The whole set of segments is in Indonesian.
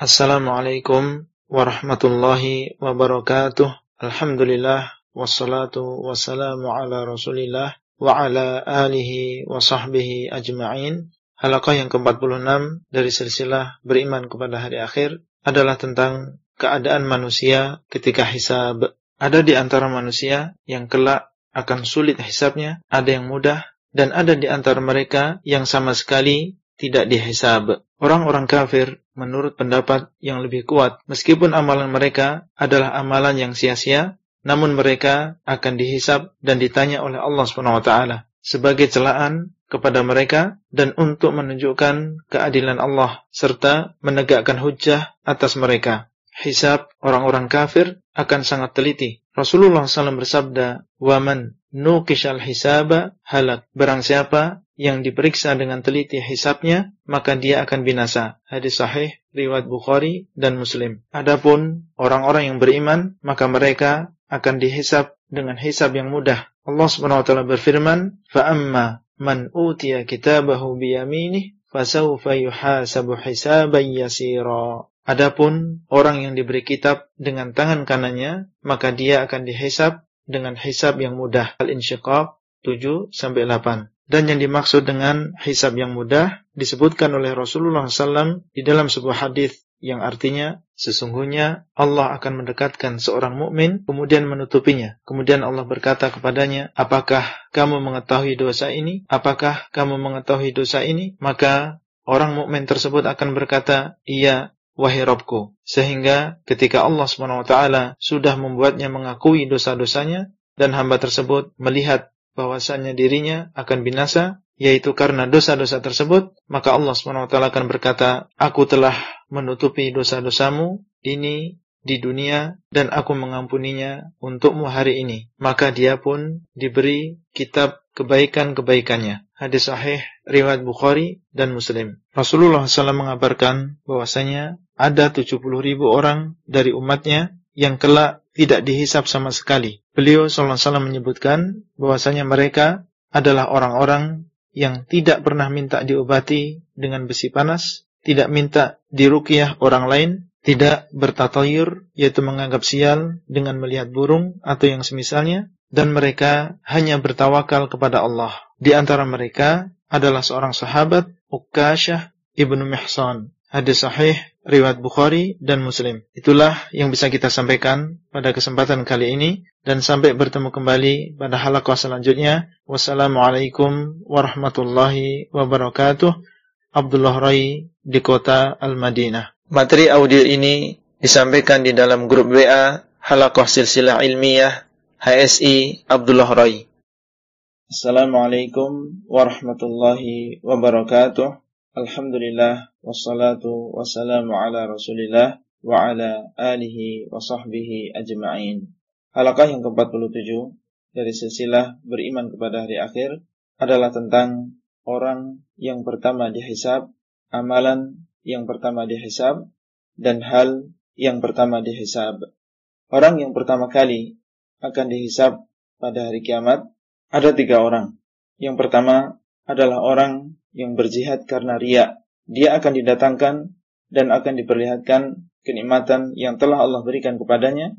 Assalamualaikum warahmatullahi wabarakatuh. Alhamdulillah wassalatu wassalamu ala Rasulillah wa ala alihi wa sahbihi ajma'in. Halaqah yang ke-46 dari silsilah beriman kepada hari akhir adalah tentang keadaan manusia ketika hisab. Ada di antara manusia yang kelak akan sulit hisabnya, ada yang mudah, dan ada di antara mereka yang sama sekali tidak dihisab. Orang-orang kafir menurut pendapat yang lebih kuat, meskipun amalan mereka adalah amalan yang sia-sia, namun mereka akan dihisab dan ditanya oleh Allah SWT sebagai celaan kepada mereka dan untuk menunjukkan keadilan Allah serta menegakkan hujah atas mereka. Hisab orang-orang kafir akan sangat teliti. Rasulullah SAW bersabda, "Waman nukishal hisaba halak." Barang siapa yang diperiksa dengan teliti hisabnya, maka dia akan binasa. Hadis sahih riwayat Bukhari dan Muslim. Adapun orang-orang yang beriman, maka mereka akan dihisab dengan hisab yang mudah. Allah taala berfirman, "Fa amma man utiya kitabahu biyaminih fasawfa yuhasabu hisaban yasira." Adapun orang yang diberi kitab dengan tangan kanannya, maka dia akan dihisab dengan hisab yang mudah. Al-Insyiqaq 7 sampai 8. Dan yang dimaksud dengan hisab yang mudah disebutkan oleh Rasulullah SAW di dalam sebuah hadis yang artinya sesungguhnya Allah akan mendekatkan seorang mukmin kemudian menutupinya. Kemudian Allah berkata kepadanya, "Apakah kamu mengetahui dosa ini? Apakah kamu mengetahui dosa ini?" Maka orang mukmin tersebut akan berkata, "Iya, wahai Rabbku." Sehingga ketika Allah SWT sudah membuatnya mengakui dosa-dosanya dan hamba tersebut melihat bahwasanya dirinya akan binasa yaitu karena dosa-dosa tersebut maka Allah SWT akan berkata aku telah menutupi dosa-dosamu ini di dunia dan aku mengampuninya untukmu hari ini. Maka dia pun diberi kitab kebaikan-kebaikannya. Hadis sahih riwayat Bukhari dan Muslim. Rasulullah SAW mengabarkan bahwasanya ada 70 ribu orang dari umatnya yang kelak tidak dihisap sama sekali. Beliau SAW menyebutkan bahwasanya mereka adalah orang-orang yang tidak pernah minta diobati dengan besi panas, tidak minta diruqyah orang lain, tidak bertatayur, yaitu menganggap sial dengan melihat burung atau yang semisalnya, dan mereka hanya bertawakal kepada Allah. Di antara mereka adalah seorang sahabat, Uqashah ibnu Mihsan. Hadis sahih riwayat Bukhari dan Muslim. Itulah yang bisa kita sampaikan pada kesempatan kali ini dan sampai bertemu kembali pada halaqah selanjutnya. Wassalamualaikum warahmatullahi wabarakatuh. Abdullah Rai di kota Al-Madinah. Materi audio ini disampaikan di dalam grup WA Halaqah Silsilah Ilmiah HSI Abdullah Rai. Assalamualaikum warahmatullahi wabarakatuh. Alhamdulillah wassalatu wassalamu ala Rasulillah wa ala alihi wa sahbihi ajma'in. Halakah yang ke-47 dari silsilah beriman kepada hari akhir adalah tentang orang yang pertama dihisab, amalan yang pertama dihisab, dan hal yang pertama dihisab. Orang yang pertama kali akan dihisab pada hari kiamat ada tiga orang. Yang pertama adalah orang yang berjihad karena ria, dia akan didatangkan dan akan diperlihatkan kenikmatan yang telah Allah berikan kepadanya,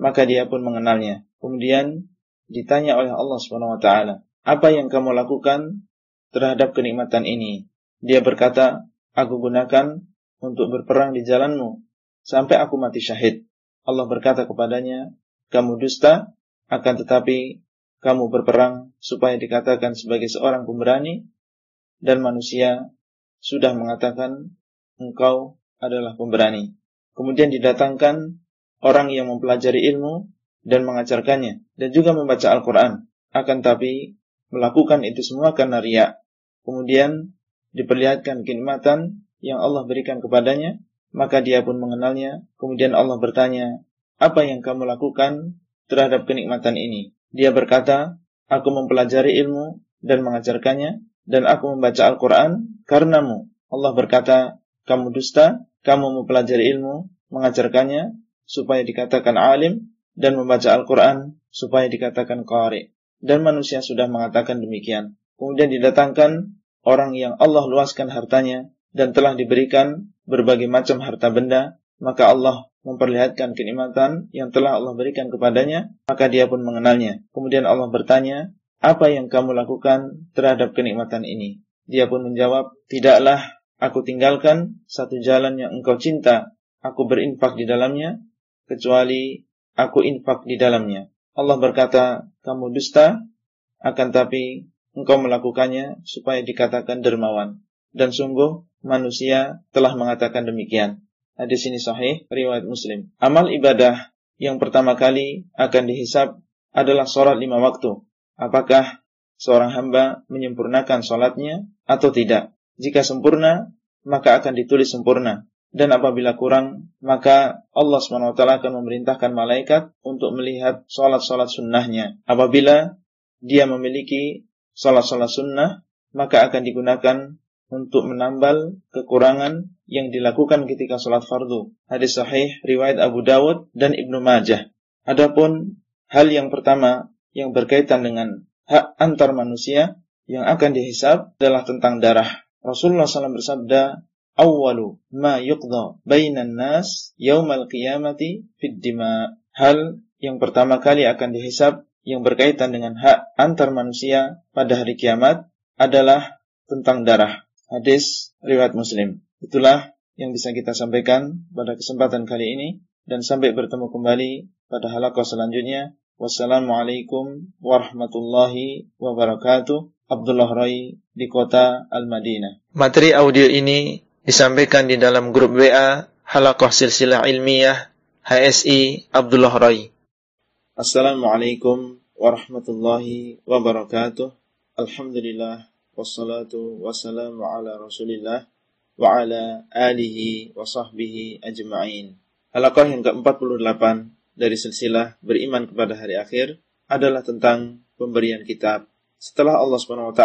maka dia pun mengenalnya. Kemudian ditanya oleh Allah Subhanahu wa taala, "Apa yang kamu lakukan terhadap kenikmatan ini?" Dia berkata, "Aku gunakan untuk berperang di jalanmu sampai aku mati syahid." Allah berkata kepadanya, "Kamu dusta, akan tetapi kamu berperang supaya dikatakan sebagai seorang pemberani dan manusia sudah mengatakan engkau adalah pemberani. Kemudian didatangkan orang yang mempelajari ilmu dan mengajarkannya dan juga membaca Al-Quran. Akan tapi melakukan itu semua karena riak. Kemudian diperlihatkan kenikmatan yang Allah berikan kepadanya, maka dia pun mengenalnya. Kemudian Allah bertanya, apa yang kamu lakukan terhadap kenikmatan ini? Dia berkata, aku mempelajari ilmu dan mengajarkannya dan aku membaca Al-Quran karenamu. Allah berkata, kamu dusta, kamu mempelajari ilmu, mengajarkannya, supaya dikatakan alim, dan membaca Al-Quran, supaya dikatakan qari. Dan manusia sudah mengatakan demikian. Kemudian didatangkan orang yang Allah luaskan hartanya, dan telah diberikan berbagai macam harta benda, maka Allah memperlihatkan kenikmatan yang telah Allah berikan kepadanya, maka dia pun mengenalnya. Kemudian Allah bertanya, apa yang kamu lakukan terhadap kenikmatan ini? Dia pun menjawab, tidaklah aku tinggalkan satu jalan yang engkau cinta, aku berinfak di dalamnya, kecuali aku infak di dalamnya. Allah berkata, kamu dusta, akan tapi engkau melakukannya supaya dikatakan dermawan. Dan sungguh manusia telah mengatakan demikian. Hadis ini sahih, riwayat Muslim. Amal ibadah yang pertama kali akan dihisap adalah sholat lima waktu. Apakah seorang hamba menyempurnakan sholatnya atau tidak? Jika sempurna, maka akan ditulis sempurna. Dan apabila kurang, maka Allah SWT akan memerintahkan malaikat untuk melihat sholat-sholat sunnahnya. Apabila dia memiliki sholat-sholat sunnah, maka akan digunakan untuk menambal kekurangan yang dilakukan ketika sholat fardu. Hadis sahih riwayat Abu Dawud dan Ibnu Majah. Adapun hal yang pertama yang berkaitan dengan hak antar manusia yang akan dihisab adalah tentang darah. Rasulullah SAW bersabda, "Awwalu ma yuqda bainan nas yaumal qiyamati fid dima." Hal yang pertama kali akan dihisab yang berkaitan dengan hak antar manusia pada hari kiamat adalah tentang darah. Hadis riwayat Muslim. Itulah yang bisa kita sampaikan pada kesempatan kali ini dan sampai bertemu kembali pada halaqah selanjutnya. Wassalamualaikum warahmatullahi wabarakatuh. Abdullah Rai di kota Al-Madinah. Materi audio ini disampaikan di dalam grup WA Halaqah Silsilah Ilmiah HSI Abdullah Rai. Assalamualaikum warahmatullahi wabarakatuh. Alhamdulillah wassalatu wassalamu ala rasulillah wa ala alihi wa sahbihi ajma'in. Halaqah yang ke-48 dari silsilah beriman kepada hari akhir adalah tentang pemberian kitab. Setelah Allah SWT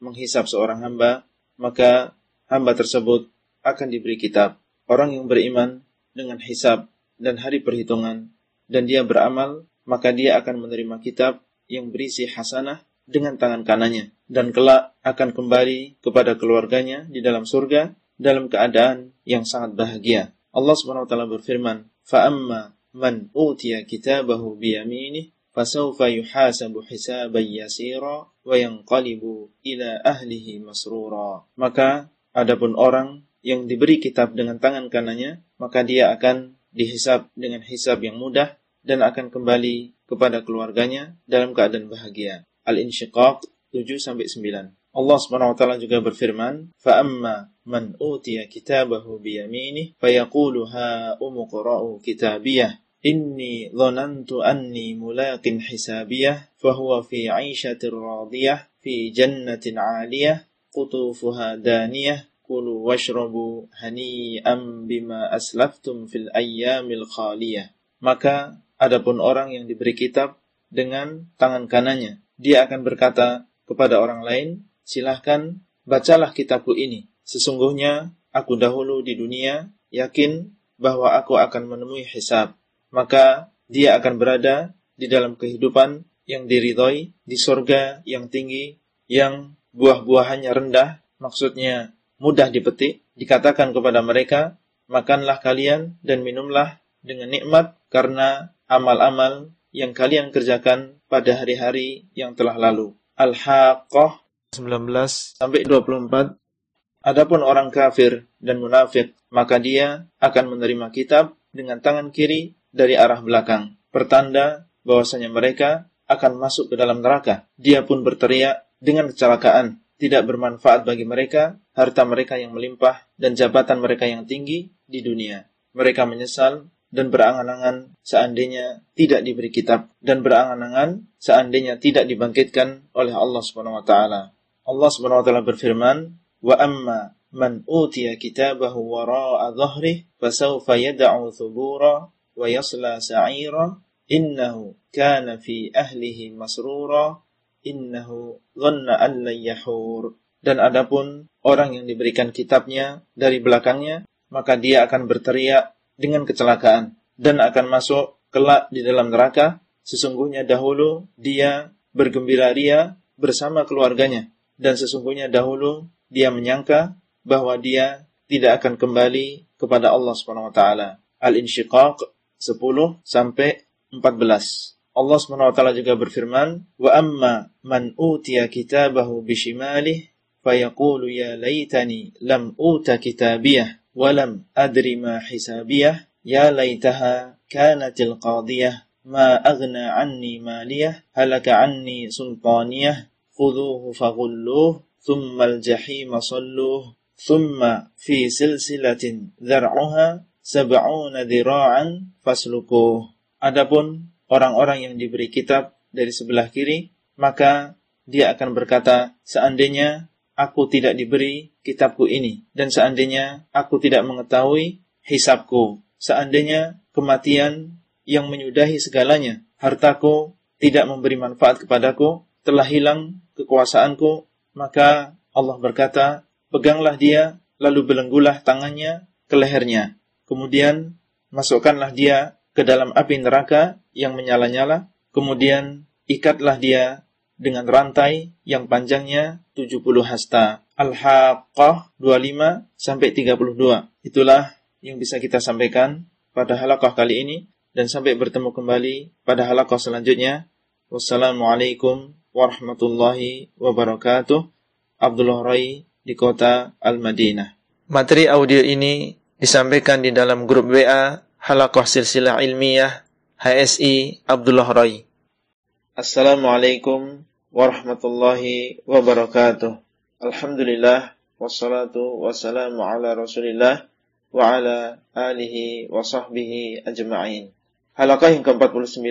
menghisap seorang hamba, maka hamba tersebut akan diberi kitab. Orang yang beriman dengan hisab dan hari perhitungan dan dia beramal, maka dia akan menerima kitab yang berisi hasanah dengan tangan kanannya dan kelak akan kembali kepada keluarganya di dalam surga dalam keadaan yang sangat bahagia. Allah Subhanahu wa taala berfirman, "Fa amma man utiya kitabahu bi yaminih fasawfa yuhasabu hisaban yasira wa yanqalibu ila ahlihi masrura." Maka adapun orang yang diberi kitab dengan tangan kanannya, maka dia akan dihisab dengan hisab yang mudah dan akan kembali kepada keluarganya dalam keadaan bahagia. Al-Insyiqaq 7 sampai 9. Allah Subhanahu wa taala juga berfirman, "Fa amma man utiya kitabahu bi yaminih fayaqulu ha umqra'u kitabiyah inni dhanantu anni mulaqin hisabiyah fahuwa fi 'aishatir radiyah fi jannatin 'aliyah qutufuha daniyah kulu washrabu hani'an bima aslaftum fil ayyamil khaliyah." Maka adapun orang yang diberi kitab dengan tangan kanannya dia akan berkata kepada orang lain, silahkan bacalah kitabku ini. Sesungguhnya aku dahulu di dunia yakin bahwa aku akan menemui hisab. Maka dia akan berada di dalam kehidupan yang diridhoi, di sorga yang tinggi, yang buah-buahannya rendah, maksudnya mudah dipetik, dikatakan kepada mereka, makanlah kalian dan minumlah dengan nikmat karena amal-amal yang kalian kerjakan pada hari-hari yang telah lalu. Al-Haqqah 19 sampai 24. Adapun orang kafir dan munafik, maka dia akan menerima kitab dengan tangan kiri dari arah belakang. Pertanda bahwasanya mereka akan masuk ke dalam neraka. Dia pun berteriak dengan kecelakaan. Tidak bermanfaat bagi mereka harta mereka yang melimpah dan jabatan mereka yang tinggi di dunia. Mereka menyesal dan berangan-angan seandainya tidak diberi kitab dan berangan-angan seandainya tidak dibangkitkan oleh Allah Subhanahu wa taala. Allah Subhanahu wa taala berfirman, "Wa amma man utiya kitabahu wara'a dhahrihi fasawfa yad'u thubura wa yasla sa'ira innahu kana fi ahlihi masrura innahu dhanna an yahur." Dan adapun orang yang diberikan kitabnya dari belakangnya, maka dia akan berteriak dengan kecelakaan dan akan masuk kelak di dalam neraka. Sesungguhnya dahulu dia bergembira ria bersama keluarganya dan sesungguhnya dahulu dia menyangka bahwa dia tidak akan kembali kepada Allah Subhanahu wa taala. Al-Insyiqaq 10 sampai 14. Allah Subhanahu wa taala juga berfirman, "Wa amma man utiya kitabahu bishimalih fayaqulu ya laitani lam uta kitabiyah wa lam adri ma hisabiyah ya laitaha kanatil qadiyah ma aghna anni maliyah halaka anni sultaniyah khudhuhu faghulluh thumma al-jahima salluh thumma fi silsilatin dhar'uha sab'una dhira'an faslukuh adapun orang-orang yang diberi kitab dari sebelah kiri maka dia akan berkata seandainya aku tidak diberi kitabku ini. Dan seandainya aku tidak mengetahui hisabku. Seandainya kematian yang menyudahi segalanya. Hartaku tidak memberi manfaat kepadaku. Telah hilang kekuasaanku. Maka Allah berkata, peganglah dia, lalu belenggulah tangannya ke lehernya. Kemudian masukkanlah dia ke dalam api neraka yang menyala-nyala. Kemudian ikatlah dia dengan rantai yang panjangnya 70 hasta. Al-Haqqah 25 sampai 32. Itulah yang bisa kita sampaikan pada halaqah kali ini dan sampai bertemu kembali pada halaqah selanjutnya. Wassalamualaikum warahmatullahi wabarakatuh. Abdullah Rai di kota Al-Madinah. Materi audio ini disampaikan di dalam grup WA Halaqah Silsilah Ilmiah HSI Abdullah Rai. Assalamualaikum warahmatullahi wabarakatuh. Alhamdulillah wassalatu wassalamu ala Rasulillah wa ala alihi wa sahbihi ajma'in. Halakah yang ke-49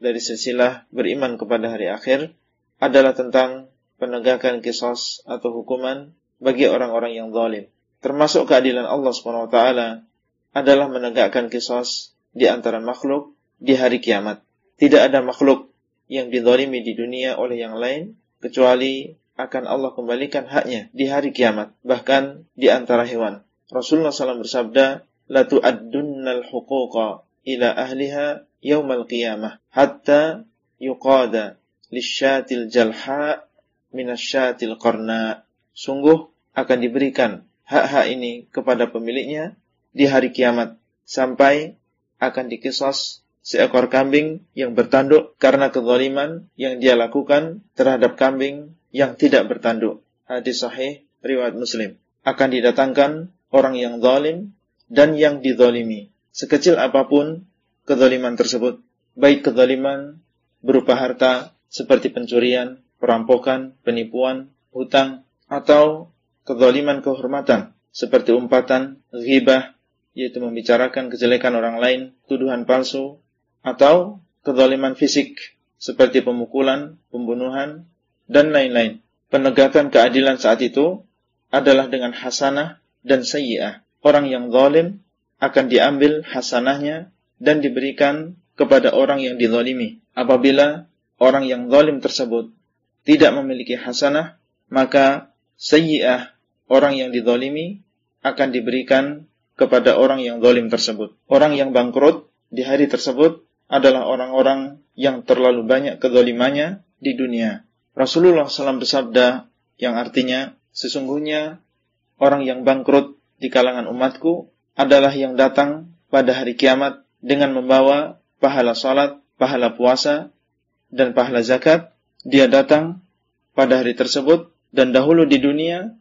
dari silsilah beriman kepada hari akhir adalah tentang penegakan kisos atau hukuman bagi orang-orang yang zalim. Termasuk keadilan Allah SWT adalah menegakkan kisos di antara makhluk di hari kiamat. Tidak ada makhluk yang didolimi di dunia oleh yang lain kecuali akan Allah kembalikan haknya di hari kiamat bahkan di antara hewan Rasulullah SAW bersabda la tu'addunnal huquqa ila ahliha yaumal qiyamah hatta yuqada lisyatil jalha minasyatil qarna sungguh akan diberikan hak-hak ini kepada pemiliknya di hari kiamat sampai akan dikisos seekor kambing yang bertanduk karena kezaliman yang dia lakukan terhadap kambing yang tidak bertanduk. Hadis sahih riwayat Muslim. Akan didatangkan orang yang zalim dan yang dizalimi. Sekecil apa pun kezaliman tersebut, baik kezaliman berupa harta seperti pencurian, perampokan, penipuan, hutang, atau kezaliman kehormatan seperti umpatan, ghibah, yaitu membicarakan kejelekan orang lain, tuduhan palsu, atau kezaliman fisik seperti pemukulan, pembunuhan, dan lain-lain. Penegakan keadilan saat itu adalah dengan hasanah dan sayyi'ah. Orang yang zalim akan diambil hasanahnya dan diberikan kepada orang yang dizalimi. Apabila orang yang zalim tersebut tidak memiliki hasanah, maka sayyi'ah orang yang dizalimi akan diberikan kepada orang yang zalim tersebut. Orang yang bangkrut di hari tersebut adalah orang-orang yang terlalu banyak kezalimannya di dunia. Rasulullah SAW bersabda yang artinya sesungguhnya orang yang bangkrut di kalangan umatku adalah yang datang pada hari kiamat dengan membawa pahala salat, pahala puasa, dan pahala zakat. Dia datang pada hari tersebut dan dahulu di dunia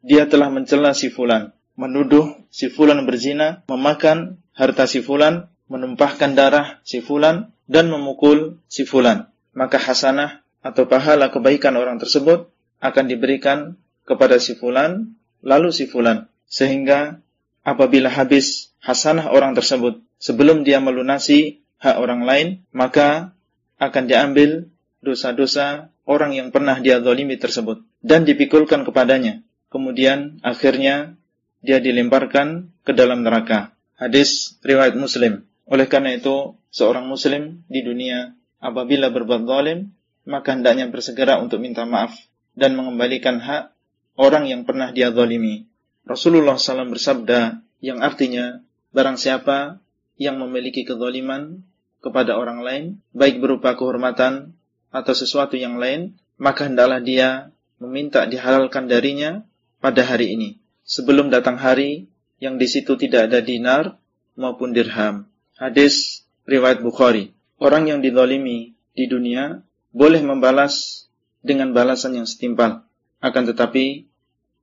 dia telah mencela si fulan, menuduh si fulan berzina, memakan harta si fulan, menumpahkan darah si fulan dan memukul si fulan, maka hasanah atau pahala kebaikan orang tersebut akan diberikan kepada si fulan lalu si fulan. Sehingga apabila habis hasanah orang tersebut sebelum dia melunasi hak orang lain maka akan diambil dosa-dosa orang yang pernah dia zalimi tersebut dan dipikulkan kepadanya. Kemudian akhirnya dia dilemparkan ke dalam neraka. Hadis riwayat Muslim. Oleh karena itu, seorang muslim di dunia apabila berbuat zalim, maka hendaknya bersegera untuk minta maaf dan mengembalikan hak orang yang pernah dia zalimi. Rasulullah SAW bersabda yang artinya, barang siapa yang memiliki kezaliman kepada orang lain, baik berupa kehormatan atau sesuatu yang lain, maka hendaklah dia meminta dihalalkan darinya pada hari ini. sebelum datang hari yang di situ tidak ada dinar maupun dirham. Hadis riwayat Bukhari. Orang yang didolimi di dunia boleh membalas dengan balasan yang setimpal. Akan tetapi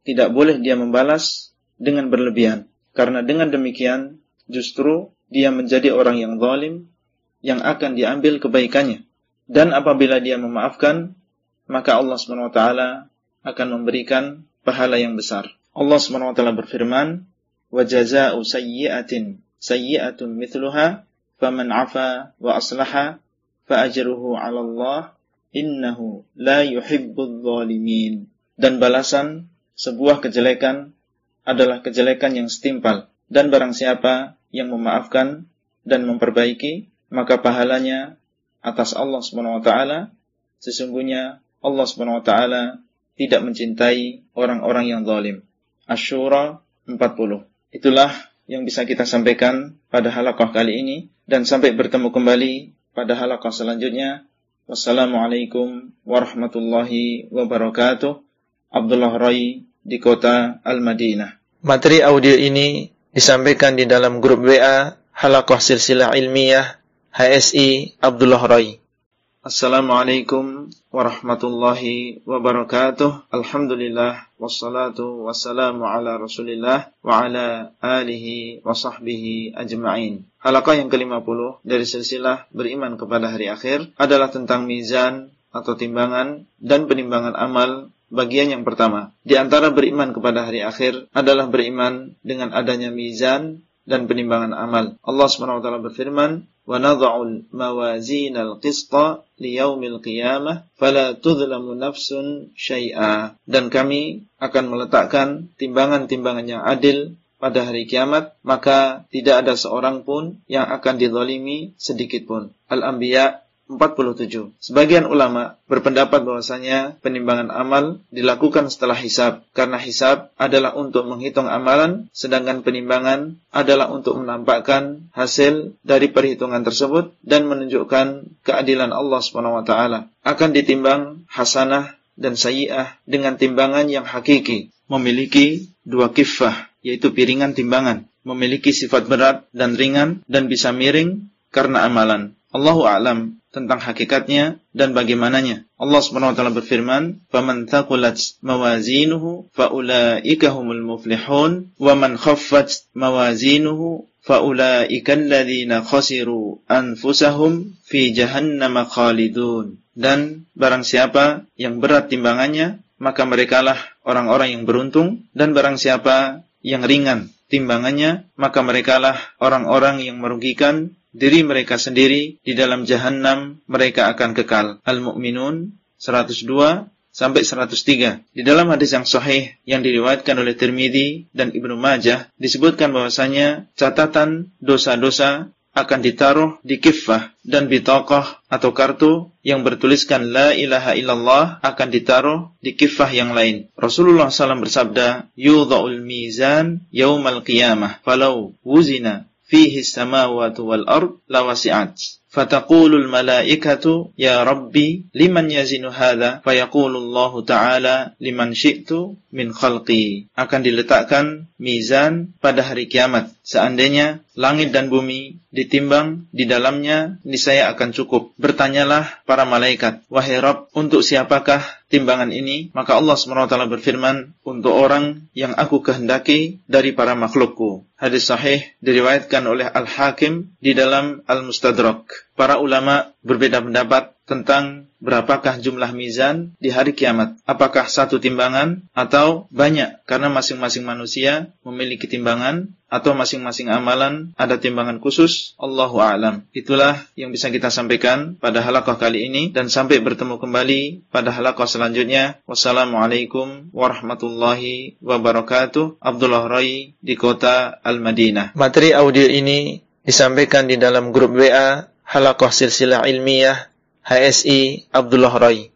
tidak boleh dia membalas dengan berlebihan. Karena dengan demikian justru dia menjadi orang yang zalim yang akan diambil kebaikannya. Dan apabila dia memaafkan, maka Allah Subhanahu wa taala akan memberikan pahala yang besar. Allah Subhanahu wa taala berfirman, "Wa jazaa'u sayyi'atin sayyi'atun mithluha faman 'afa wa aslaha fa ajruhu 'ala Allah innahu la yuhibbul zalimin." Dan balasan sebuah kejelekan adalah kejelekan yang setimpal dan barang siapa yang memaafkan dan memperbaiki maka pahalanya atas Allah Subhanahu wa taala sesungguhnya Allah SWT tidak mencintai orang-orang yang zalim. Asyura 40. Itulah yang bisa kita sampaikan pada halaqah kali ini dan sampai bertemu kembali pada halaqah selanjutnya. Wassalamualaikum warahmatullahi wabarakatuh. Abdullah Rai di kota Al-Madinah. Materi audio ini disampaikan di dalam grup WA Halaqah Silsilah Ilmiah HSI Abdullah Rai. Assalamualaikum warahmatullahi wabarakatuh. Alhamdulillah wassalatu wassalamu ala Rasulillah wa ala alihi wa sahbihi ajma'in. Halaqah yang ke-50 dari silsilah beriman kepada hari akhir adalah tentang mizan atau timbangan dan penimbangan amal bagian yang pertama. Di antara beriman kepada hari akhir adalah beriman dengan adanya mizan dan penimbangan amal. Allah Subhanahu wa taala berfirman, "Wa nadha'ul mawazin al-qista liyaumil qiyamah fala tudhlamu nafsun syai'a." Dan kami akan meletakkan timbangan-timbangan yang adil pada hari kiamat, maka tidak ada seorang pun yang akan dizalimi sedikit pun. Al-Anbiya 47. Sebagian ulama berpendapat bahwasanya penimbangan amal dilakukan setelah hisab karena hisab adalah untuk menghitung amalan sedangkan penimbangan adalah untuk menampakkan hasil dari perhitungan tersebut dan menunjukkan keadilan Allah Subhanahu wa taala. Akan ditimbang hasanah dan sayyi'ah dengan timbangan yang hakiki, memiliki dua kifah yaitu piringan timbangan, memiliki sifat berat dan ringan dan bisa miring karena amalan. Allahu a'lam tentang hakikatnya dan bagaimananya. Allah Subhanahu wa taala berfirman, "Faman thaqulat mawazinuhu faulaika humul muflihun wa man khaffat mawazinuhu faulaika alladziina khasiru anfusahum fi jahannam khalidun." Dan barang siapa yang berat timbangannya, maka merekalah orang-orang yang beruntung dan barang siapa yang ringan timbangannya, maka merekalah orang-orang yang merugikan diri mereka sendiri di dalam jahanam mereka akan kekal. Al-Mu'minun 102 sampai 103. Di dalam hadis yang sahih yang diriwayatkan oleh Tirmidzi dan Ibnu Majah disebutkan bahwasanya catatan dosa-dosa akan ditaruh di kifah dan bitaqah atau kartu yang bertuliskan la ilaha illallah akan ditaruh di kifah yang lain. Rasulullah SAW bersabda, "Yudha'ul mizan yaumal qiyamah, falau wuzina fihi samawati wal ard lawasi'at." فتقول الملائكة يا ربي لمن يزن هذا فيقول الله تعالى لمن شئت min khalqi akan diletakkan mizan pada hari kiamat seandainya langit dan bumi ditimbang di dalamnya niscaya akan cukup. Bertanyalah para malaikat wahai Rabb untuk siapakah timbangan ini? Maka Allah SWT berfirman untuk orang yang aku kehendaki dari para makhlukku. Hadis sahih diriwayatkan oleh Al-Hakim di dalam Al-Mustadrak. Para ulama berbeda pendapat tentang berapakah jumlah mizan di hari kiamat. Apakah satu timbangan atau banyak? Karena masing-masing manusia memiliki timbangan atau masing-masing amalan ada timbangan khusus. Allahu a'lam. Itulah yang bisa kita sampaikan pada halaqah kali ini dan sampai bertemu kembali pada halaqah selanjutnya. Wassalamualaikum warahmatullahi wabarakatuh. Abdullah Rai di kota Al-Madinah. Materi audio ini disampaikan di dalam grup WA Halaqah Silsilah Ilmiah HSI Abdullah Rai